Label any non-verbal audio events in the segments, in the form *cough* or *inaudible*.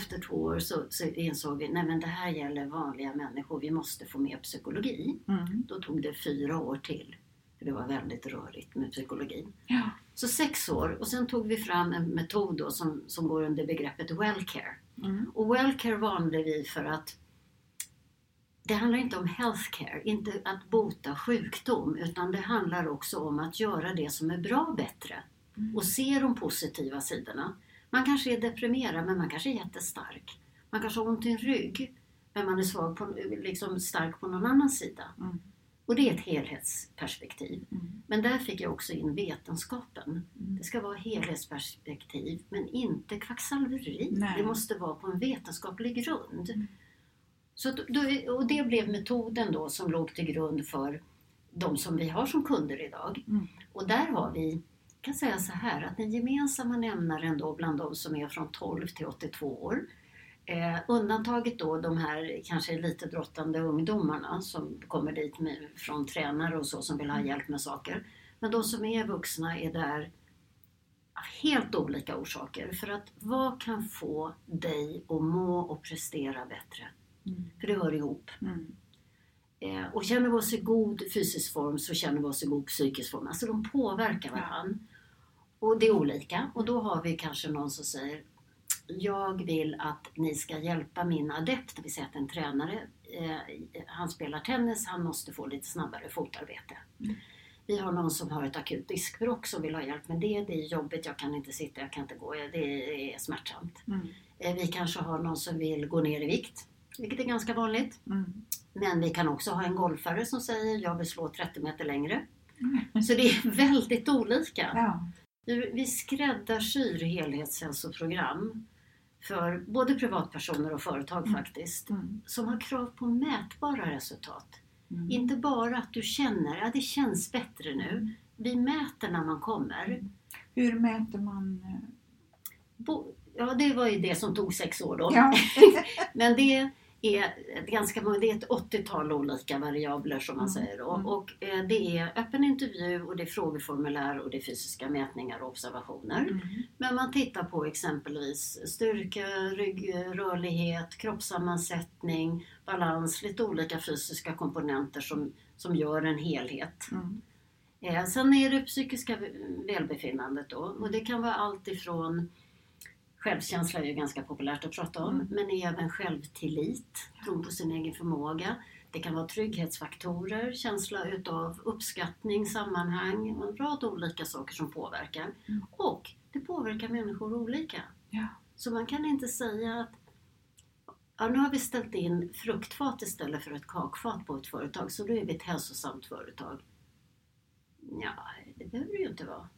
Efter två år så, så insåg vi men det här gäller vanliga människor, vi måste få med psykologi. Mm. Då tog det fyra år till, för det var väldigt rörigt med psykologin. Ja. Så sex år och sen tog vi fram en metod då som, som går under begreppet wellcare. Mm. Och wellcare valde vi för att det handlar inte om healthcare, inte att bota sjukdom, utan det handlar också om att göra det som är bra bättre och se de positiva sidorna. Man kanske är deprimerad, men man kanske är jättestark. Man kanske har ont i en rygg, men man är svag på, liksom stark på någon annan sida. Mm. Och det är ett helhetsperspektiv. Mm. Men där fick jag också in vetenskapen. Mm. Det ska vara helhetsperspektiv, men inte kvacksalveri. Nej. Det måste vara på en vetenskaplig grund. Mm. Så då, och det blev metoden då som låg till grund för de som vi har som kunder idag. Mm. Och där har vi, kan säga så här, att den gemensamma nämnaren då bland de som är från 12 till 82 år, eh, undantaget då de här kanske lite drottande ungdomarna som kommer dit med, från tränare och så som vill ha hjälp med saker. Men de som är vuxna är där av helt olika orsaker. För att vad kan få dig att må och prestera bättre? Mm. För det hör ihop. Mm. Eh, och känner vi oss i god fysisk form så känner vi oss i god psykisk form. Alltså de påverkar varandra. Och det är olika. Och då har vi kanske någon som säger Jag vill att ni ska hjälpa min adept, det vill säga att en tränare, eh, han spelar tennis, han måste få lite snabbare fotarbete. Mm. Vi har någon som har ett akut diskbråck som vill ha hjälp med det. Det är jobbigt, jag kan inte sitta, jag kan inte gå, det är smärtsamt. Mm. Eh, Vi kanske har någon som vill gå ner i vikt, vilket är ganska vanligt. Mm. Men vi kan också ha en golfare som säger jag vill slå 30 meter längre. Mm. Så det är väldigt olika. Ja. Vi vi skräddarsyr helhetshälsoprogram för både privatpersoner och företag Mm. faktiskt. Mm. Som har krav på mätbara resultat. Mm. Inte bara att du känner att det känns bättre Mm. nu. Vi mäter när man kommer. Hur mäter man? eh, Bo- Ja, det var ju det som tog sex år då. Ja. *laughs* Men det är ganska många, det är ett 80-tal olika variabler som man Mm, säger mm. Och eh, det är öppen intervju och det är frågeformulär och det är fysiska mätningar och observationer. Mm. Men man tittar på exempelvis styrka, ryggrörlighet, kroppssammansättning, balans, lite olika fysiska komponenter som, som gör en helhet. Mm. Eh, sen är det psykiska välbefinnandet då och det kan vara allt ifrån Självkänsla är ju ganska populärt att prata om, Mm. men även självtillit, tron på sin egen förmåga. Det kan vara trygghetsfaktorer, känsla utav uppskattning, sammanhang och en rad olika saker som påverkar. Mm. Och det påverkar människor olika. Ja. Så man kan inte säga att ja, nu har vi ställt in fruktfat istället för ett kakfat på ett företag, så då är vi ett hälsosamt företag. Ja, det behöver det ju inte vara.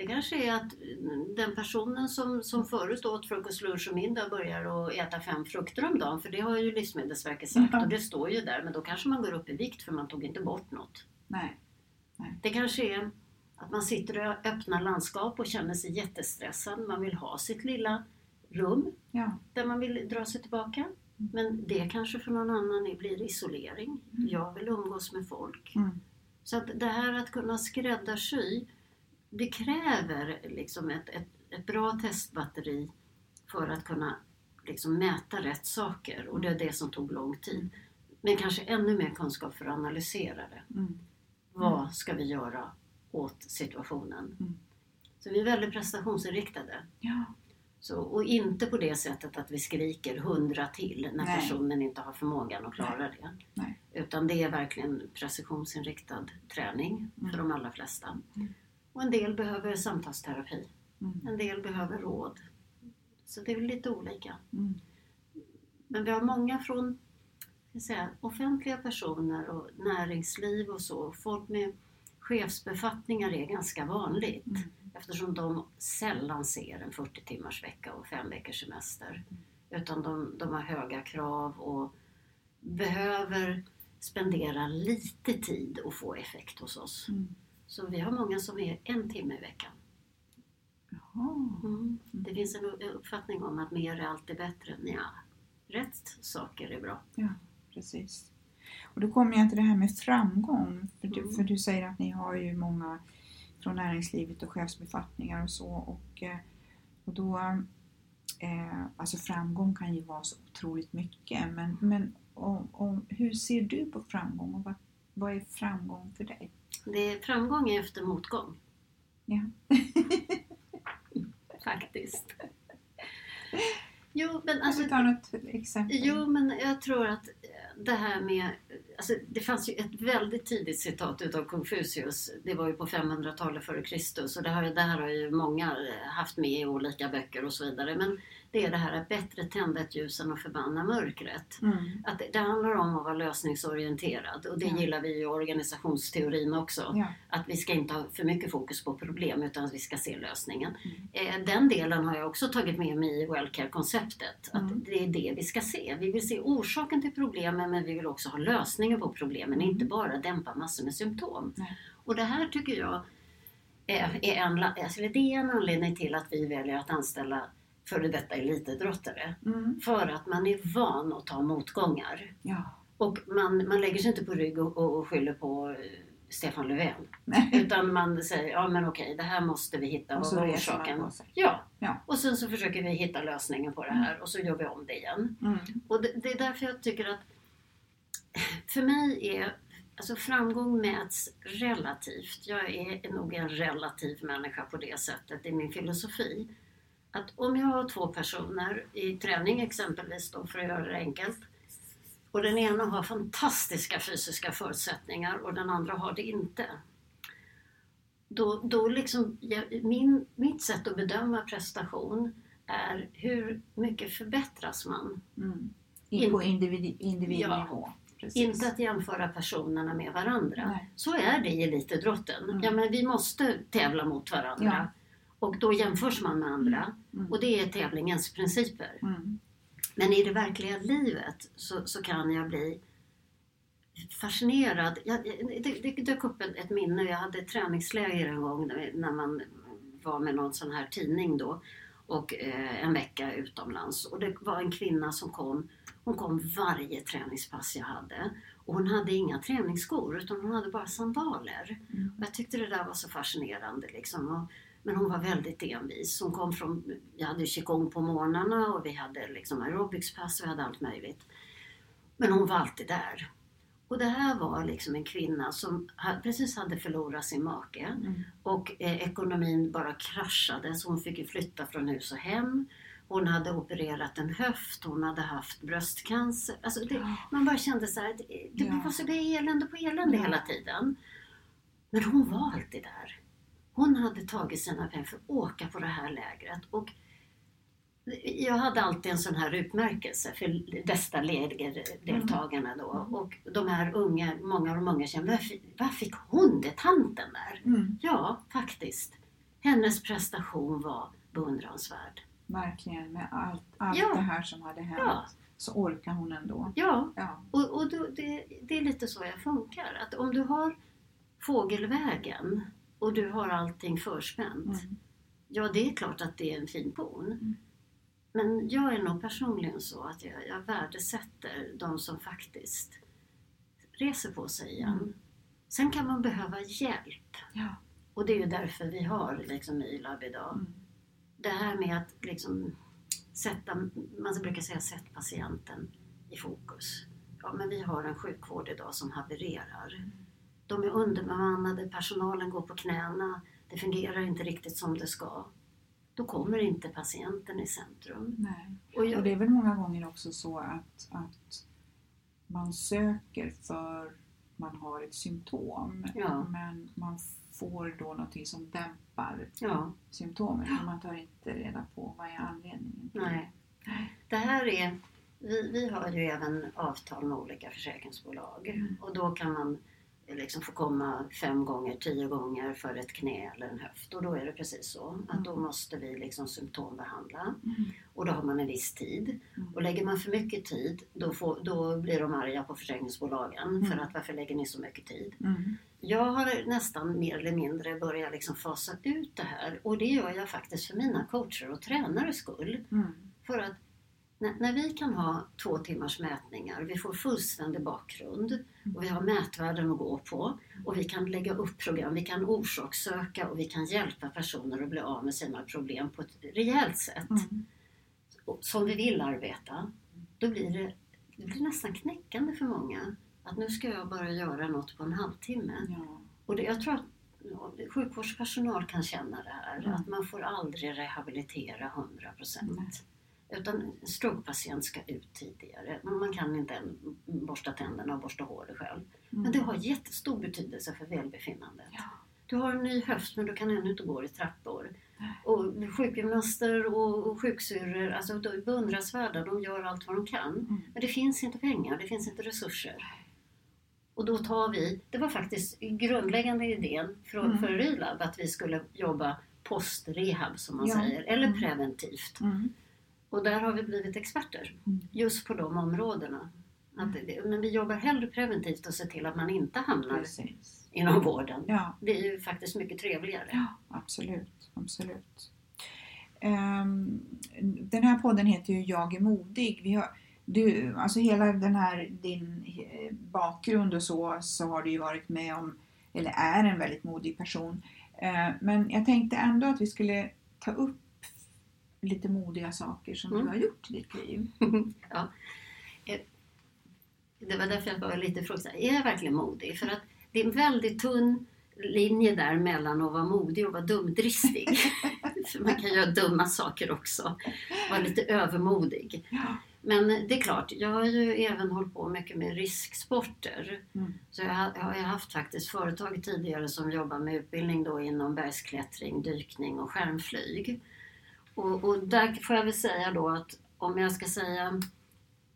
Det kanske är att mm, den personen som, som förut åt frukost, lunch och middag börjar att äta fem frukter om dagen, för det har ju Livsmedelsverket sagt Ja. och det står ju där, men då kanske man går upp i vikt för man tog inte bort något. Nej. Det kanske är Att man sitter i öppna landskap och känner sig jättestressad. Man vill ha sitt lilla rum Ja. där man vill dra sig tillbaka. Men det kanske för någon annan blir isolering. Jag vill umgås med folk. Mm. Så att det här att kunna skräddarsy, det kräver liksom ett, ett, ett bra testbatteri för att kunna liksom mäta rätt saker. Och det är det som tog lång tid. Men kanske ännu mer kunskap för att analysera det. Mm. Vad ska vi göra åt situationen? Mm. Så vi är väldigt prestationsinriktade. Ja. Så, och inte på det sättet att vi skriker hundra till när Nej. personen inte har förmågan att klara det. Nej. Utan det är verkligen precisionsinriktad träning för Mm. de allra flesta. Mm. Och en del behöver samtalsterapi. Mm. En del behöver råd. Så det är lite olika. Mm. Men vi har många från säga, offentliga personer och näringsliv och så. Folk med chefsbefattningar är ganska vanligt Mm. eftersom de sällan ser en 40 timmars vecka och fem veckors semester. Utan de, de har höga krav och behöver spendera lite tid och få effekt hos oss. Mm. Så vi har många som är en timme i veckan. Jaha. Mm. Det finns en uppfattning om att mer är alltid bättre. Ja, rätt saker är bra. Ja, precis. Och då kommer jag till det här med framgång. För du, Mm. för du säger att ni har ju många från näringslivet och chefsbefattningar och så. Och, eh, och då, eh, alltså framgång kan ju vara så otroligt mycket. Men, men om, om, hur ser du på framgång och vad, vad är framgång för dig? Det är framgång efter motgång. Ja. *laughs* Faktiskt. Jo, men Alltså, vi tar något exempel. Jo, men jag tror att det här med... Alltså, det fanns ju ett väldigt tidigt citat utav Confucius. Det var ju på 500-talet före Kristus och det, har, det här har ju många haft med i olika böcker och så vidare. Men det är det här att bättre tända ett ljus än att förbanna mörkret. Mm. Att det, det handlar om att vara lösningsorienterad och det Ja. gillar vi i organisationsteorin också. Ja. Att vi ska inte ha för mycket fokus på problem utan att vi ska se lösningen. Mm. Eh, Den delen har jag också tagit med mig i Wellcare-konceptet. Att Mm. det är det vi ska se. Vi vill se orsaken till problemen men vi vill också ha lösningen på problemen. Inte bara dämpa massor med symptom. Mm. Nej. Och det här tycker jag är, är, en, alltså det är en anledning till att vi väljer att anställa före detta elitidrottare. Mm. För att man är van att ta motgångar. Ja. Och man, man lägger sig inte på rygg och, och, och skyller på eh, Stefan Löfven. Nej. *laughs* Utan man säger, ja men okej, det här måste vi hitta. Och Vad så man orsaken? Ja. Ja. Och sen så försöker vi hitta lösningen på det här och så gör vi om det igen. Mm. Och det, det är därför jag tycker att för mig är Alltså framgång mäts relativt. Jag är nog en relativ människa på det sättet i min filosofi. Att om jag har två personer i träning exempelvis då för att göra det enkelt och den ena har fantastiska fysiska förutsättningar och den andra har det inte. Då, då liksom, min, mitt sätt att bedöma prestation är hur mycket förbättras man? Mm. In- på individ, individnivå. Ja. Precis. Inte att jämföra personerna med varandra. Nej. Så är det i elitidrotten. Mm. Ja, men vi måste tävla mot varandra. Och då jämförs man med andra. Mm. Och det är tävlingens principer. Mm. Men i det verkliga livet så, så kan jag bli fascinerad. Jag, det, det dök upp ett, ett minne. Jag hade ett träningsläger en gång när man var med någon sån här tidning då. Och eh, en vecka utomlands. Och det var en kvinna som kom. Hon kom varje träningspass jag hade. Och hon hade inga träningsskor utan hon hade bara sandaler. Mm. Och jag tyckte det där var så fascinerande. Liksom. Och, men hon var väldigt envis. Hon kom från, vi hade qigong på morgnarna och vi hade liksom aerobicspass och vi hade allt möjligt. Men hon var alltid där. Och det här var liksom en kvinna som precis hade förlorat sin make Mm. och eh, ekonomin bara kraschade så hon fick flytta från hus och hem. Hon hade opererat en höft, hon hade haft bröstcancer. Alltså det, man bara kände så här, det, det Ja. var så elände på elände Ja. hela tiden. Men hon var alltid där. Hon hade tagit sina pengar för att åka på det här lägret. Och jag hade alltid en sån här utmärkelse för bästa lägerdeltagarna då. Mm. Och de här unga, många av de unga kände, varför fick hon det, tanten där? Mm. Ja, faktiskt. Hennes prestation var beundransvärd. Verkligen, med allt, allt Ja. det här som hade hänt Ja. så orkar hon ändå. Ja, Ja. och, och då, det, det är lite så jag funkar. Att om du har fågelvägen och du har allting förspänt. Mm. Ja, det är klart att det är en fin pon. Mm. Men jag är nog personligen så att jag, jag värdesätter de som faktiskt reser på sig igen. Mm. Sen kan man behöva hjälp. Ja. Och det är ju därför vi har liksom ILAB idag. Mm. Det här med att liksom sätta, man brukar säga sätt patienten i fokus. Ja, men vi har en sjukvård idag som havererar. De är underbemannade, personalen går på knäna, det fungerar inte riktigt som det ska. Då kommer inte patienten i centrum. Nej. Och jag, Och det är väl många gånger också så att, att man söker för man har ett symptom Ja. men man får då någonting som dämpar ja, symptomen men man tar inte reda på vad är anledningen till nej. Det här är, vi, vi har ju även avtal med olika försäkringsbolag Mm. och då kan man liksom få komma fem gånger, tio gånger för ett knä eller en höft och då är det precis så att då måste vi liksom symptombehandla Mm. och då har man en viss tid. Mm. Och lägger man för mycket tid då, får, då blir de arga på försäkringsbolagen för Mm. att varför lägger ni så mycket tid? Mm. Jag har nästan mer eller mindre börjat liksom fasa ut det här och det gör jag faktiskt för mina coacher och tränare skull. Mm. För att när, när vi kan ha två timmars mätningar, vi får fullständig bakgrund och vi har mätvärden att gå på och vi kan lägga upp program, vi kan orsakssöka och vi kan hjälpa personer att bli av med sina problem på ett rejält sätt Mm. som vi vill arbeta, då blir det, det blir nästan knäckande för många. Att nu ska jag bara göra något på en halvtimme. Ja. Och det, jag tror att sjukvårdspersonal kan känna det här, Mm. att man får aldrig rehabilitera 100 procent. Nej. Utan en strokepatient ska ut tidigare. Man kan inte än borsta tänderna och borsta håret själv. Men det har jättestor betydelse för välbefinnandet. Ja. Du har en ny höft men du kan ännu inte gå i trappor. Nej. Och sjukgymnaster och, och sjuksyrror, alltså beundransvärda, de gör allt vad de kan. Mm. Men det finns inte pengar, det finns inte resurser. Och då tar vi, det var faktiskt grundläggande idén för, Mm. för Relab att vi skulle jobba post-rehab som man Ja. säger, eller Mm. preventivt. Mm. Och där har vi blivit experter Mm. just på de områdena. Att det, men vi jobbar hellre preventivt och ser till att man inte hamnar Precis. inom vården. Ja. Det är ju faktiskt mycket trevligare. Ja, absolut. absolut. Ehm, den här podden heter ju Jag är modig. Vi har, du, alltså hela den här din eh, bakgrund och så, så har du ju varit med om, eller är en väldigt modig person. Eh, men jag tänkte ändå att vi skulle ta upp lite modiga saker som Mm. du har gjort i ditt liv. *laughs* Det var därför jag var lite frågande. Är jag verkligen modig? För att det är en väldigt tunn linje där mellan att vara modig och vara dumdristig. *laughs* För man kan göra dumma saker också. Vara lite övermodig. Ja. Men det är klart, jag har ju även hållit på mycket med risksporter. Mm. Så jag har, jag har haft faktiskt företag tidigare som jobbar med utbildning då inom bergsklättring, dykning och skärmflyg. Och, och där får jag väl säga då att om jag ska säga,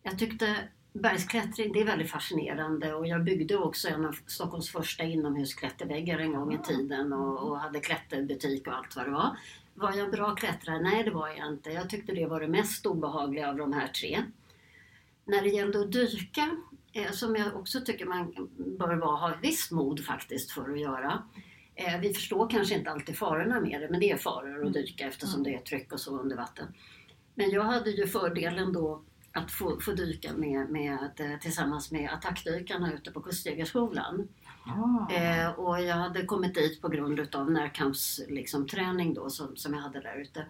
jag tyckte bergsklättring, det är väldigt fascinerande och jag byggde också en av Stockholms första inomhusklätterväggar en gång i tiden och, och hade klätterbutik och allt vad det var. Var jag bra klättrare? Nej, det var jag inte. Jag tyckte det var det mest obehagliga av de här tre. När det gällde att dyka, eh, som jag också tycker man bör ha visst mod faktiskt för att göra. Eh, vi förstår kanske inte alltid farorna med det, men det är faror att dyka eftersom det är tryck och så under vatten. Men jag hade ju fördelen då att få, få dyka med, med, eh, tillsammans med attackdykarna ute på Kustjägarskolan. Ah. Eh, och jag hade kommit dit på grund utav närkampsträning liksom, träning då som, som jag hade där ute.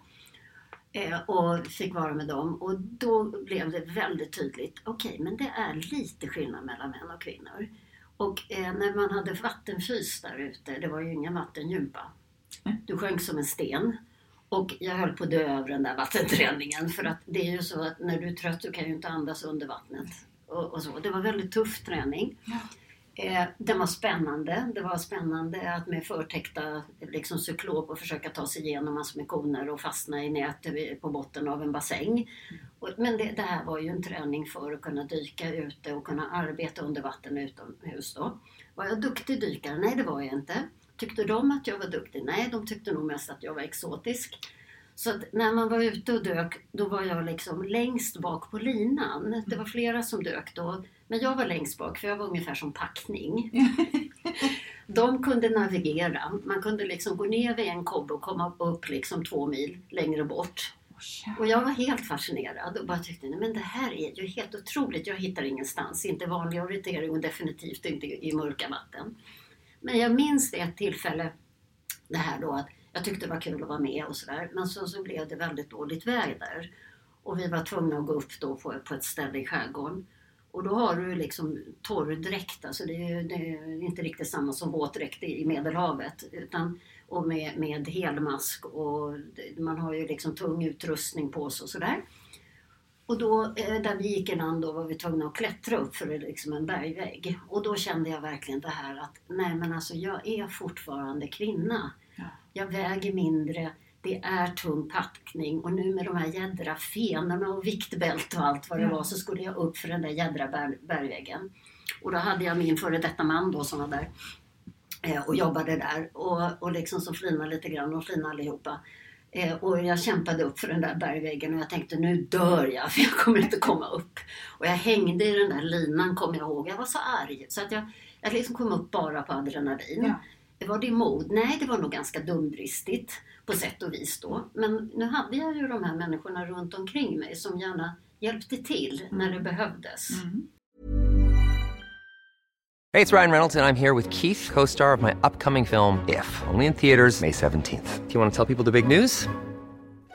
Eh, och fick vara med dem och då blev det väldigt tydligt, okej men det är lite skillnad mellan män och kvinnor. Och eh, när man hade vattenfys där ute, det var ju ingen vattengympa. Du sjönk som en sten. Och jag höll på att dö över den där vattenträningen för att det är ju så att när du är trött du kan ju inte andas under vattnet. Och, och så. Det var väldigt tuff träning. Eh, den var spännande. Det var spännande att med förtäckta liksom, cyklop och försöka ta sig igenom massor med koner och fastna i nät på botten av en bassäng. Och, men det, det här var ju en träning för att kunna dyka ute och kunna arbeta under vatten utomhus då. Var jag duktig dykare? Nej, det var jag inte. Tyckte de att jag var duktig? Nej, de tyckte nog mest att jag var exotisk. Så att när man var ute och dök, då var jag liksom längst bak på linan. Det var flera som dök då, men jag var längst bak för jag var ungefär som packning. *laughs* De kunde navigera. Man kunde liksom gå ner vid en kobbe och komma upp liksom två mil längre bort. Och jag var helt fascinerad och bara tyckte, nej men det här är ju helt otroligt. Jag hittar ingenstans, inte vanlig orientering och definitivt inte i mörka vatten. Men jag minns ett tillfälle, det här då att jag tyckte det var kul att vara med och sådär. Men så, så blev det väldigt dåligt väder. Och vi var tvungna att gå upp då på, på ett ställe i skärgården. Och då har du liksom torrdräkt, alltså det är, det är inte riktigt samma som våtdräkt i Medelhavet. Utan, och med, med helmask och man har ju liksom tung utrustning på sig och sådär. Och då, eh, där vi gick i land då var vi tvungna att klättra upp för liksom en bergvägg. Och då kände jag verkligen det här att, nej men alltså jag är fortfarande kvinna. Ja. Jag väger mindre, det är tung packning och nu med de här jädra fenorna och viktbälte och allt vad det var så skulle jag upp för den där jädra berg, bergväggen. Och då hade jag min före detta man då som var där eh, och jobbade där och, och liksom så flinade lite grann och flinade allihopa. Eh, och jag kämpade upp för den där bergväggen och jag tänkte nu dör jag *laughs* för jag kommer inte komma upp. Och jag hängde i den där linan kommer jag ihåg. Jag var så arg så att jag, jag liksom kom upp bara på adrenalin. Ja. Var det mod? Nej, det var nog ganska dumdristigt på sätt och vis då. Men nu hade jag ju de här människorna runt omkring mig som gärna hjälpte till när det behövdes. Mm. Hey, it's Ryan Reynolds, and I'm here with Keith, co star of my upcoming film, If, only in theaters, May 17th. Do you want to tell people the big news?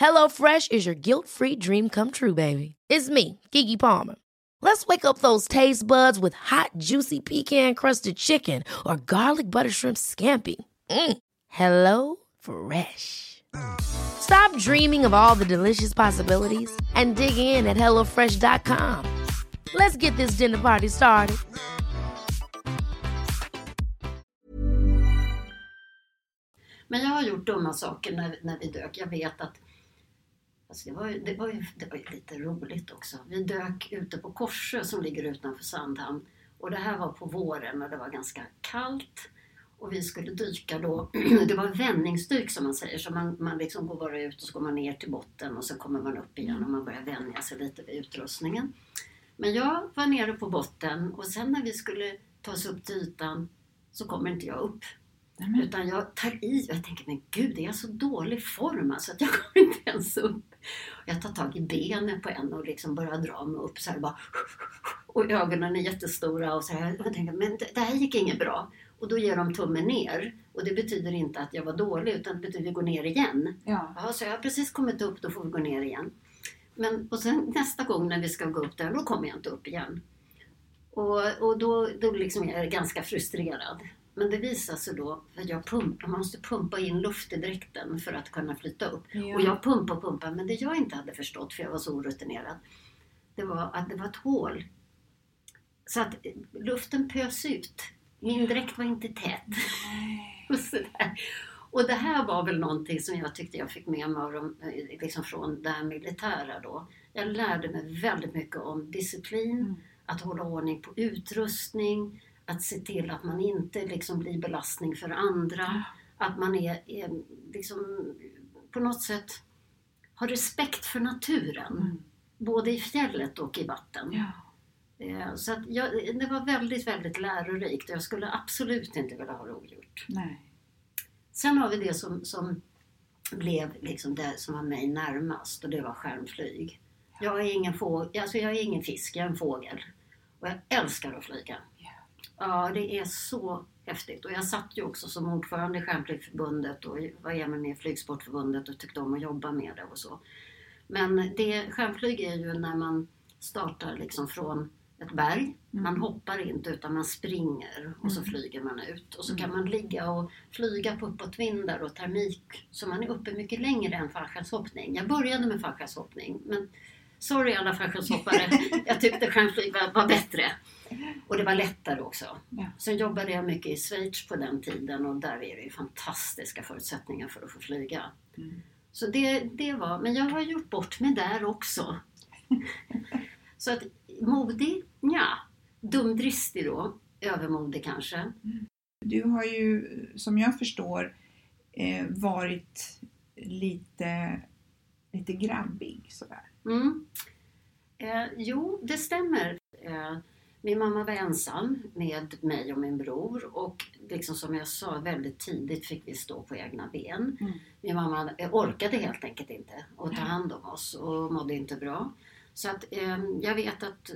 HelloFresh is your guilt-free dream come true, baby. It's me, Kiki Palmer. Let's wake up those taste buds with hot, juicy pecan-crusted chicken or garlic butter shrimp scampi. Mm. Hello Fresh. Stop dreaming of all the delicious possibilities and dig in at HelloFresh.com. Let's get this dinner party started. Men jag har gjort dumma saker när, när vi dök. Jag vet att alltså det, var, ju- det, var ju, det var ju lite roligt också. Vi dök ute på Korsö som ligger utanför Sandhamn. Och det här var på våren och det var ganska kallt. Och vi skulle dyka då, *clears throat* det var vändningsdyk som man säger, så man, man liksom går bara ut och så går man ner till botten och så kommer man upp igen och man börjar vänja sig lite vid utrustningen. Men jag var nere på botten och sen när vi skulle ta oss upp till ytan så kommer inte jag upp. Nämen. Utan jag tar i och jag tänker, men gud, är jag så dålig form alltså att jag kommer inte ens upp. Jag tar tag i benen på en och liksom börjar dra mig upp så här bara. Och ögonen är jättestora och så här. Jag tänker, men det, här gick inget bra. Och då ger de tummen ner. Och det betyder inte att jag var dålig utan det betyder att vi går ner igen. Ja. Ja, så jag har precis kommit upp, då får vi gå ner igen. Men och sen nästa gång när vi ska gå upp där, då kommer jag inte upp igen. Och, och då, då liksom är jag ganska frustrerad. Men det visar sig då att jag pump, man måste pumpa in luft i dräkten för att kunna flyta upp. Ja. Och jag pumpar och pumpar, men det jag inte hade förstått, för jag var så orutinerad, det var att det var ett hål. Så att eh, luften pös ut. Min dräkt var inte tät. *laughs* och, sådär. och det här var väl någonting som jag tyckte jag fick med mig av de, eh, liksom från det här militära då. Jag lärde mig väldigt mycket om disciplin, Mm. att hålla ordning på utrustning, att se till att man inte liksom blir belastning för andra. Att man är, är liksom på något sätt har respekt för naturen. Mm. Både i fjället och i vatten. Ja. Eh, Så att jag, det var väldigt, väldigt lärorikt och jag skulle absolut inte vilja ha det ogjort. Nej. Sen har vi det som, som blev liksom det som var mig närmast och det var skärmflyg. Jag är ingen, fågel, alltså jag är ingen fisk, jag är en fågel. Och jag älskar att flyga. Ja, det är så häftigt. Och jag satt ju också som ordförande i Skärmflygförbundet och var även med i Flygsportförbundet och tyckte om att jobba med det och så. Men det, skärmflyg är ju när man startar liksom från ett berg. Man hoppar inte utan man springer och så flyger man ut. Och så kan man ligga och flyga på uppåtvindar och termik. Så man är uppe mycket längre än fallskärmshoppning. Jag började med fallskärmshoppning men sorry alla fallskärmshoppare, jag tyckte skärmflyg var, var bättre. Och det var lättare också. Ja. Sen jobbade jag mycket i Schweiz på den tiden och där är det ju fantastiska förutsättningar för att få flyga. Mm. Så det, det var, men jag har gjort bort mig där också. *laughs* Så att modig? Ja. Dumdristig då. Övermodig kanske. Du har ju, som jag förstår, eh, varit lite, lite grabbig sådär. Mm. Eh, jo, det stämmer. Eh, min mamma var ensam med mig och min bror och liksom som jag sa väldigt tidigt fick vi stå på egna ben. Mm. Min mamma orkade helt enkelt inte att ta hand om oss och mådde inte bra. Så att, eh, jag vet att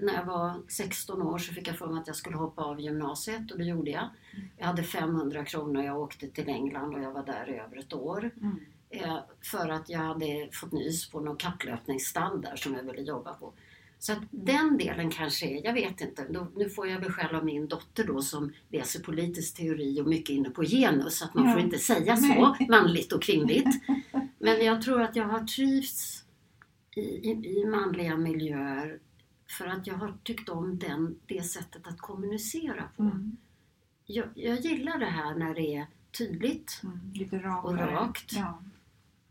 när jag var 16 år så fick jag för mig att jag skulle hoppa av gymnasiet och det gjorde jag. Jag hade 500 kronor, jag åkte till England och jag var där i över ett år. Mm. Eh, för att jag hade fått nys på någon kapplöpningsstall där som jag ville jobba på. Så att den delen kanske är, jag vet inte, då, nu får jag beskäl av min dotter då som läser politisk teori och mycket inne på genus, att man Ja. får inte säga så, *laughs* manligt och kvinnligt. Men jag tror att jag har trivts i, i, i manliga miljöer för att jag har tyckt om den, det sättet att kommunicera på. Mm. Jag, jag gillar det här när det är tydligt. Mm. Och rakt. Ja.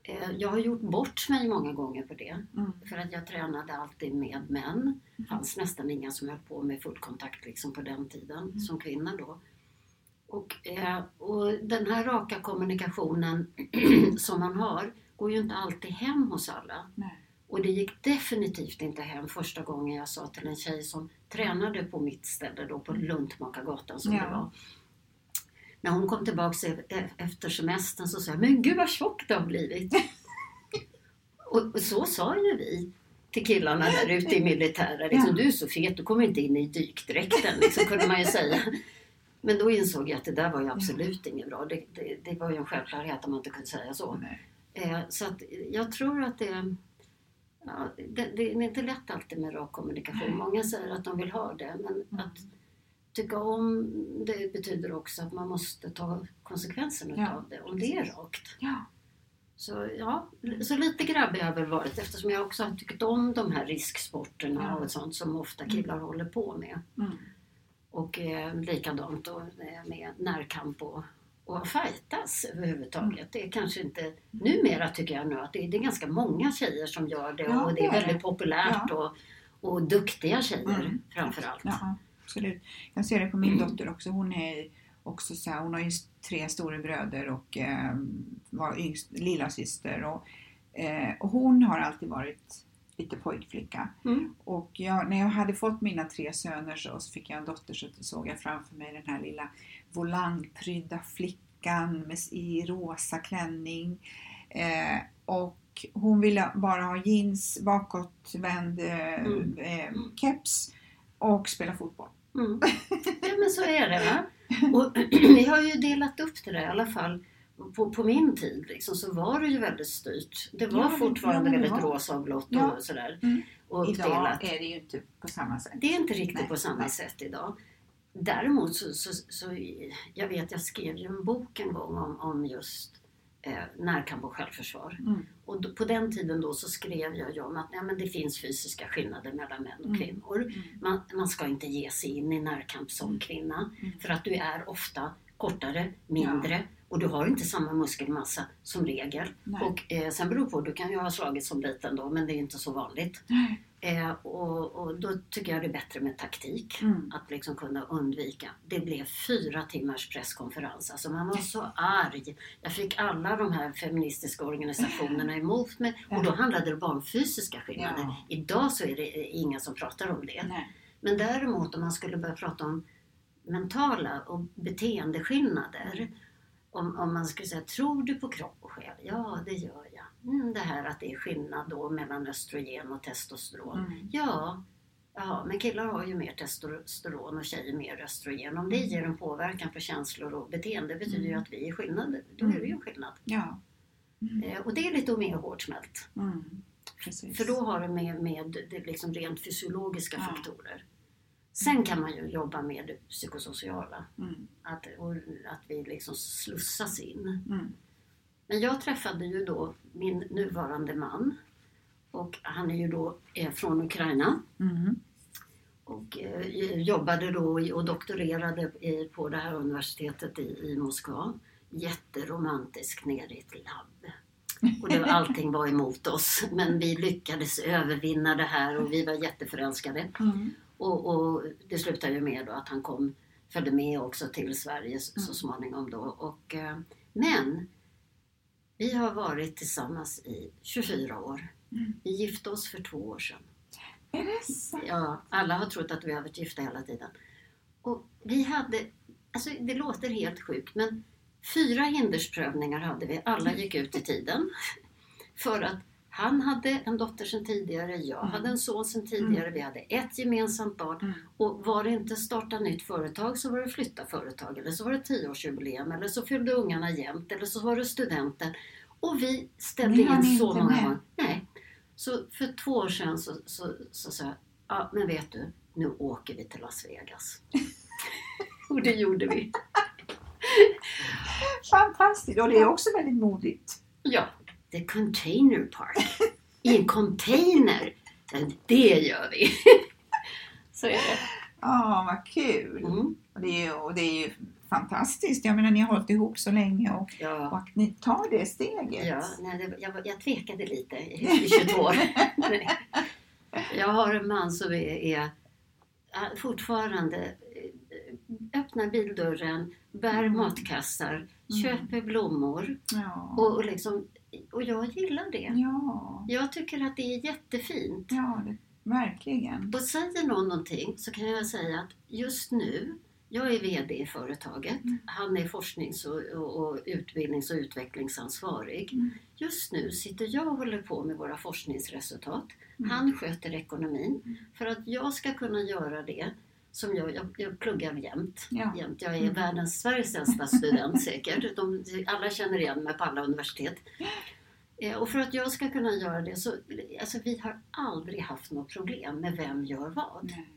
Eh, Jag har gjort bort mig många gånger på det. Mm. För att jag tränade alltid med män. Det fanns nästan inga som höll på med fullkontakt liksom på den tiden som kvinna då. Och, eh, och den här raka kommunikationen *clears throat* som man har går ju inte alltid hem hos alla. Nej. Och det gick definitivt inte hem första gången jag sa till en tjej som tränade på mitt ställe då på Luntmakargatan som Ja. det var. När hon kom tillbaka e- efter semestern så sa jag, men gud vad tjock det har blivit. *laughs* och, och så sa ju vi till killarna där ute i militären. Liksom, Ja. Du är så fet, du kommer inte in i dykdräkten, liksom, kunde man ju säga. Men då insåg jag att det där var ju absolut inget bra. Det, det, det var ju en självklarhet om man inte kunde säga så. Eh, så att jag tror att det, ja, det, det är inte lätt alltid med rak kommunikation. Många säger att de vill ha det, men att tycka om det betyder också att man måste ta konsekvenserna Ja, av det, om det är rakt. Ja. Så ja, så lite grabbig har jag väl varit eftersom jag också har tyckt om de här risksporterna Ja. och sånt som ofta killar håller på med. Mm. Och eh, likadant då eh, med närkamp och, och fightas överhuvudtaget. Det är kanske inte, numera tycker jag nu att det är, det är ganska många tjejer som gör det Ja, och det är väldigt det. populärt och, och duktiga tjejer Mm. framförallt. Absolut. Jag ser det på min dotter också. Hon är också så här, hon har ju tre storebröder och eh, var yngst, lilla syster och, eh, och hon har alltid varit lite pojkflicka. Mm. Och jag, när jag hade fått mina tre söner så, så fick jag en dotter så såg jag framför mig den här lilla volangprydda flickan med, i rosa klänning. Eh, och hon ville bara ha jeans, bakåtvänd eh, Mm. eh, keps och spela fotboll. Mm. *laughs* Ja men så är det va. Och *clears throat* vi har ju delat upp det där i alla fall. På, på min tid liksom, så var det ju väldigt styrt. Det var Ja, fortfarande ja, väldigt var. rosa och blått och Ja. sådär. Mm. Och Idag uppdelat. är det ju inte på samma sätt. Det är inte riktigt Nej, på samma nej. sätt idag. Däremot så, så, så, jag vet jag skrev ju en bok en gång om, om just eh, närkamp och självförsvar. Mm. Och då, på den tiden då så skrev jag om att ja, men det finns fysiska skillnader mellan män och Mm. kvinnor. Man, man ska inte ge sig in i närkamp som kvinna. För att du är ofta kortare, mindre och du har inte samma muskelmassa som regel. Nej. Och eh, sen beror på, du kan ju ha slagit som liten då men det är inte så vanligt. Nej. Eh, och, och då tycker jag det är bättre med taktik. Mm. Att liksom kunna undvika. Det blev fyra timmars presskonferens. Alltså man var så arg. Jag fick alla de här feministiska organisationerna emot mig. Och då handlade det bara om fysiska skillnader. Ja. Idag så är det ingen som pratar om det. Nej. Men däremot om man skulle börja prata om mentala och beteendeskillnader. om, om man skulle säga, tror du på kropp och själ? Ja, det gör det här att det är skillnad då mellan östrogen och testosteron. Mm. Ja, ja, men killar har ju mer testosteron och tjejer mer östrogen. Om det ger en påverkan på känslor och beteende betyder ju Mm. att vi är skillnad. Då är det ju en skillnad. Ja. Mm. Eh, och det är lite mer hårdsmält. Mm. För då har det med, med det liksom rent fysiologiska Ja. faktorer. Sen kan man ju jobba med det psykosociala. Mm. Att, att vi liksom slussas in. Mm. Men jag träffade ju då min nuvarande man. Och han är ju då eh, från Ukraina. Mm. Och eh, jobbade då och doktorerade i, på det här universitetet i, i Moskva. Jätteromantiskt nere i ett labb. Och det, allting var emot oss. Men vi lyckades övervinna det här och vi var jätteförälskade. Mm. Och, och det slutade ju med att han kom, följde med också till Sverige s- så Mm. småningom då. Och, eh, men vi har varit tillsammans i 24 år. Mm. Vi gifte oss för två år sedan. Är det sant? Ja, alla har trott att vi har varit gifta hela tiden. Och vi hade, alltså det låter helt sjukt men fyra hindersprövningar hade vi. Alla gick ut i tiden. *laughs* För att han hade en dotter sedan tidigare, jag Mm. hade en son sedan tidigare, vi hade ett gemensamt barn. Mm. Och var det inte starta nytt företag så var det flytta företag eller så var det tioårsjubileum eller så fyllde ungarna jämnt eller så var det studenten. Och vi ställde in så många med. gånger. Nej. Så för två år sedan så, så, så sa jag, ja men vet du, nu åker vi till Las Vegas. *laughs* och det gjorde vi. Fantastiskt! Och det är också väldigt modigt. Ja, The Container Park. I en container. Det gör vi. så är det. Ja, vad kul! Mm. Och, det är, och det är ju fantastiskt. Jag menar, ni har hållit ihop så länge och, Ja. och att ni tar det steget. Ja, nej, det, jag, jag tvekade lite i i 22 år. *laughs* Jag har en man som är, är fortfarande eh, öppnar bildörren, bär Mm. matkassar, köper blommor Ja. och, och, liksom, och jag gillar det. ja. Jag tycker att det är jättefint. ja det, verkligen. Och säger någon någonting så kan jag säga att just nu, jag är VD i företaget, Mm. han är forsknings och, och, och utbildnings och utvecklingsansvarig. Mm. Just nu sitter jag och håller på med våra forskningsresultat. Mm. Han sköter ekonomin. För att jag ska kunna göra det som jag, jag, jag pluggar jämt. Ja. jämt. Jag är Mm. världens, Sveriges äldsta student *laughs* säkert. De, alla känner igen mig på alla universitet. Eh, Och för att jag ska kunna göra det så, alltså vi har aldrig haft något problem med vem gör vad. Nej.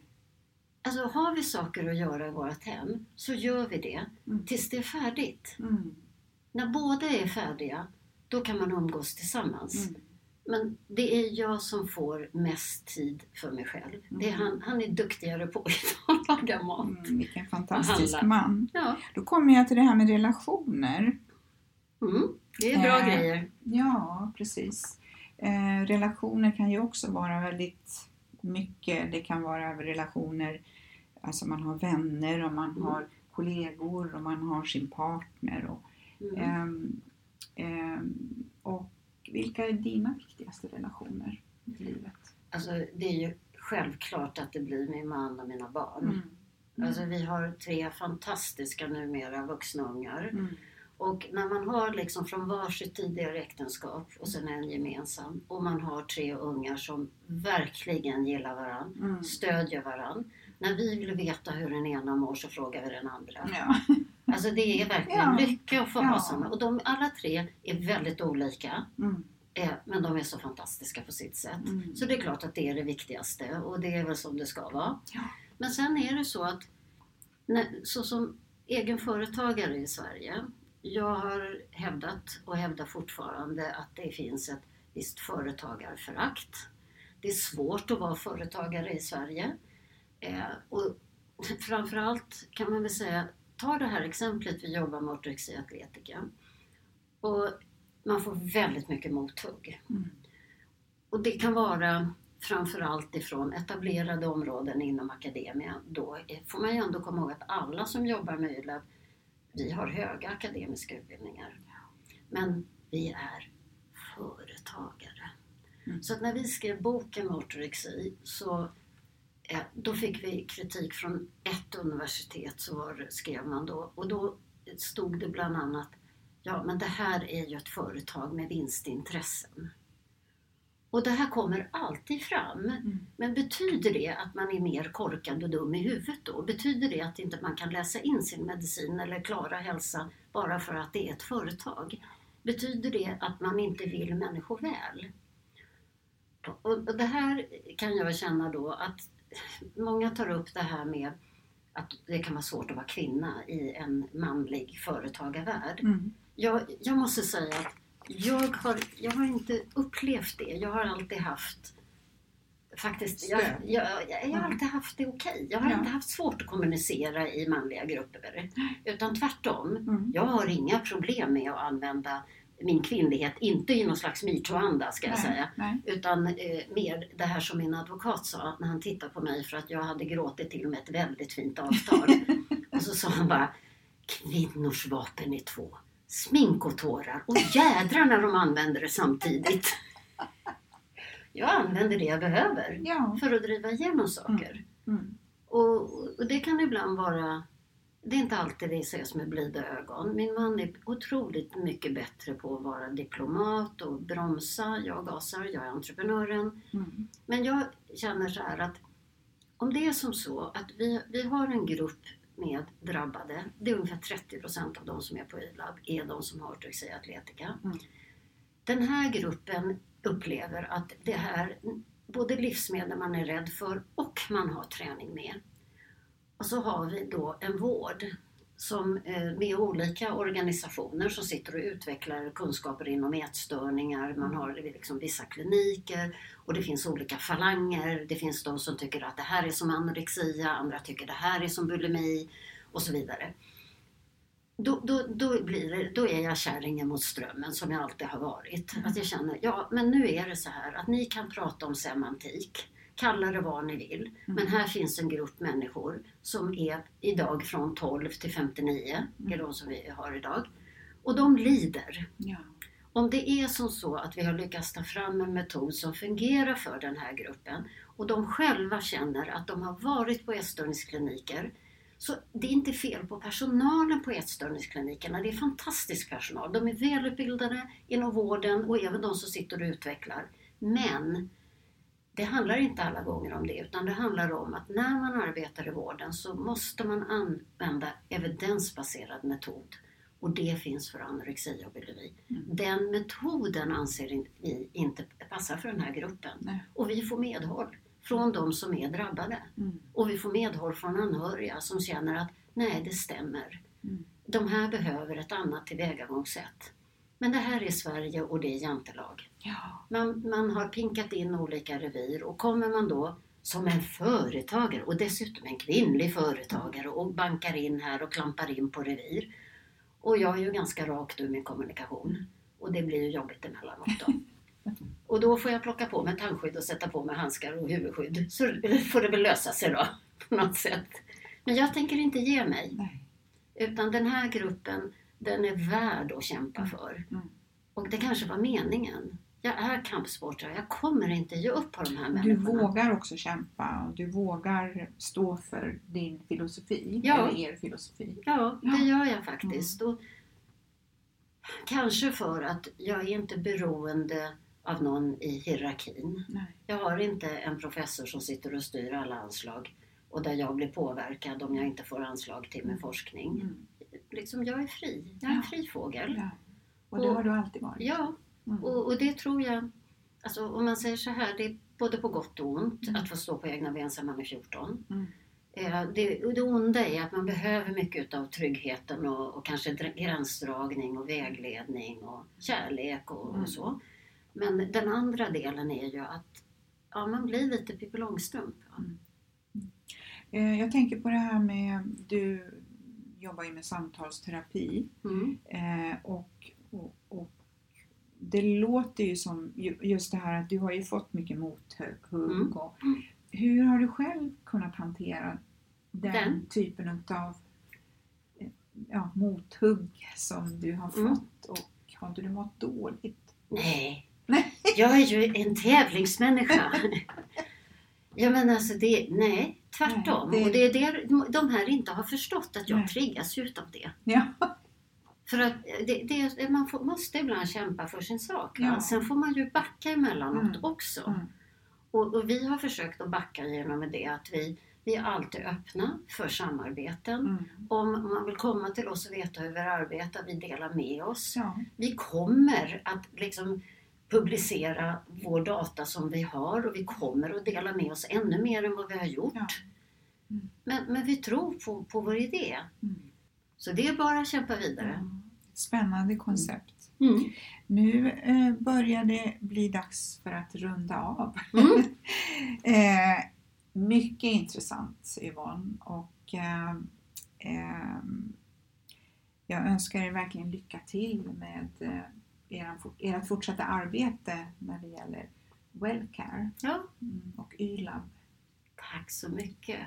Alltså har vi saker att göra i vårt hem så gör vi det Mm. tills det är färdigt. Mm. När båda är färdiga, då kan man umgås tillsammans. Mm. Men det är jag som får mest tid för mig själv. Det är Mm. han, han är duktigare på att *laughs* laga mat. Mm, vilken fantastisk man. Ja, Då kommer jag till det här med relationer. mm, det är bra Eh, grejer. Ja, precis. Eh, relationer kan ju också vara väldigt mycket. Det kan vara relationer, alltså man har vänner och man Mm. har kollegor och man har sin partner. Och, Mm. ehm, och vilka är dina viktigaste relationer i livet? Alltså, det är ju självklart att det blir min man och mina barn. Mm. Alltså, vi har tre fantastiska numera vuxna ungar. Mm. Och när man har liksom från varsitt tidigare äktenskap och sen en gemensam och man har tre ungar som verkligen gillar varann, Mm. stödjer varann. När vi vill veta hur den ena mår så frågar vi den andra. Ja. Alltså det är verkligen Ja. lycka att få ha sådana. Och de alla tre är väldigt olika. Mm. Eh, men de är så fantastiska på sitt sätt. Mm. Så det är klart att det är det viktigaste och det är väl som det ska vara. Ja. Men sen är det så att när, så som egen företagare i Sverige, jag har hävdat och hävdar fortfarande att det finns ett visst företagarförakt. Det är svårt att vara företagare i Sverige. Eh, och framförallt kan man väl säga, ta det här exemplet vi jobbar med ortorexia atletica. Och man får väldigt mycket mothugg. Mm. Och det kan vara framförallt ifrån etablerade områden inom akademia. Då får man ju ändå komma ihåg att alla som jobbar med YLAB, vi har höga akademiska utbildningar. Men vi är företagare. Mm. Så att när vi skrev boken med ortorexi så då fick vi kritik från ett universitet, så var, skrev man då. Och då stod det bland annat ja men det här är ju ett företag med vinstintressen. Och det här kommer alltid fram. Mm. Men betyder det att man är mer korkad och dum i huvudet då? Betyder det att inte man kan läsa in sin medicin eller klara hälsa bara för att det är ett företag? Betyder det att man inte vill människor väl? Och det här kan jag känna då att många tar upp det här med att det kan vara svårt att vara kvinna i en manlig företagarvärld. Mm. Jag, jag måste säga att jag har, jag har inte upplevt det. Jag har alltid haft Faktiskt, jag, jag, jag, har alltid haft det okej. Jag har Ja. inte haft svårt att kommunicera i manliga grupper. Utan tvärtom. Mm. Jag har inga problem med att använda min kvinnlighet, inte i någon slags metoo-anda ska jag Nej, säga. nej. Utan eh, mer det här som min advokat sa när han tittade på mig för att jag hade gråtit till med ett väldigt fint avtal. *laughs* och så sa han bara Kvinnors vapen är två. Smink och tårar. Och jädrar när de använder det samtidigt. Jag använder det jag behöver Ja. för att driva igenom saker. Mm. Och, och det kan ibland vara det är inte alltid det ses med blida ögon. Min man är otroligt mycket bättre på att vara diplomat och bromsa. Jag gasar, jag är entreprenören. Mm. Men jag känner så här att om det är som så att vi, vi har en grupp med drabbade, det är ungefär 30 procent av de som är på ILAB, är de som har ortorexia atletica. Mm. Den här gruppen upplever att det här, både livsmedel man är rädd för och man har träning med. Och så har vi då en vård som, eh, med olika organisationer som sitter och utvecklar kunskaper inom ätstörningar. Man har liksom vissa kliniker och det finns olika falanger. Det finns de som tycker att det här är som anorexia, andra tycker det här är som bulimi och så vidare. Då, då, då, blir det, då är jag kärringen mot strömmen som jag alltid har varit. Att jag känner, ja men nu är det så här att ni kan prata om semantik, kalla det vad ni vill. Men här finns en grupp människor som är idag från 12 till 59, är de som vi har idag. Och de lider. Ja. Om det är som så att vi har lyckats ta fram en metod som fungerar för den här gruppen och de själva känner att de har varit på ätstörningskliniker så det är inte fel på personalen på ätstörningsklinikerna. Det är fantastisk personal. De är välutbildade inom vården och även de som sitter och utvecklar. Men det handlar inte alla gånger om det utan det handlar om att när man arbetar i vården så måste man använda evidensbaserad metod. Och det finns för anorexia och bulimi. Den metoden anser vi inte passar för den här gruppen. Nej. Och vi får medhåll från de som är drabbade. Mm. Och vi får medhåll från anhöriga som känner att nej, det stämmer. Mm. De här behöver ett annat tillvägagångssätt. Men det här är Sverige och det är jantelag. Ja. Man, man har pinkat in olika revir och kommer man då som en företagare och dessutom en kvinnlig företagare och bankar in här och klampar in på revir. Och jag är ju ganska rakt ur min kommunikation och det blir ju jobbigt emellanåt då. *laughs* Och då får jag plocka på mig tandskydd och sätta på mig handskar och huvudskydd. Så får det väl lösa sig då *laughs* på något sätt. Men jag tänker inte ge mig. Nej. Utan den här gruppen, den är värd att kämpa för. Mm. Och det kanske var meningen. Jag är kampsportare, jag kommer inte ge upp på de här Du människorna. vågar också kämpa och du vågar stå för din filosofi, Ja. eller er filosofi. Ja, det Ja. Mm. gör jag faktiskt. Och kanske för att jag är inte beroende av någon i hierarkin. Nej. Jag har inte en professor som sitter och styr alla anslag och där jag blir påverkad om jag inte får anslag till min forskning. Mm. Liksom, jag är fri. Jag är en Ja. fri fågel. Och det har du alltid varit. Ja, Mm. och, och det tror jag, alltså om man säger så här, det är både på gott och ont att få stå på egna ben sedan man är 14. Mm. Eh, Det, det onda är att man behöver mycket av tryggheten och, och kanske dr- gränsdragning och vägledning och kärlek och, Mm. och så. Men den andra delen är ju att ja, man blir lite Pippi Långstrump. va? Eh, Jag tänker på det här med, du jobbar ju med samtalsterapi Mm. eh, och, och det låter ju som ju- just det här att du har ju fått mycket mothugg. Mm. Hur har du själv kunnat hantera den, Den? typen av eh, ja, mothugg som du har Mm. fått och har inte du mått dåligt? Nej, Nej. jag är ju en tävlingsmänniska. Ja men alltså det, nej, tvärtom. Nej, det- Och det är det de här inte har förstått att jag Nej. triggas utav det. Ja. För att det, det, man får, måste ibland kämpa för sin sak. Ja. Sen får man ju backa emellanåt Mm. också. Mm. Och, och vi har försökt att backa genom det att vi, vi är alltid öppna för samarbeten. Mm. Om man vill komma till oss och veta hur vi arbetar, vi delar med oss. Ja. Vi kommer att liksom publicera vår data som vi har och vi kommer att dela med oss ännu mer än vad vi har gjort. Ja. Mm. Men, men vi tror på, på vår idé. Mm. Så det är bara att kämpa vidare. Mm. Spännande koncept. Mm. Nu eh, börjar det bli dags för att runda av. Mm. *laughs* eh, mycket intressant Yvonne och eh, eh, jag önskar er verkligen lycka till med eh, ert fortsatta arbete när det gäller Wellcare Ja, mm, och YLAB. tack så mycket.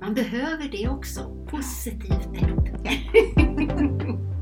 Man behöver det också. Positivt tänk. *laughs*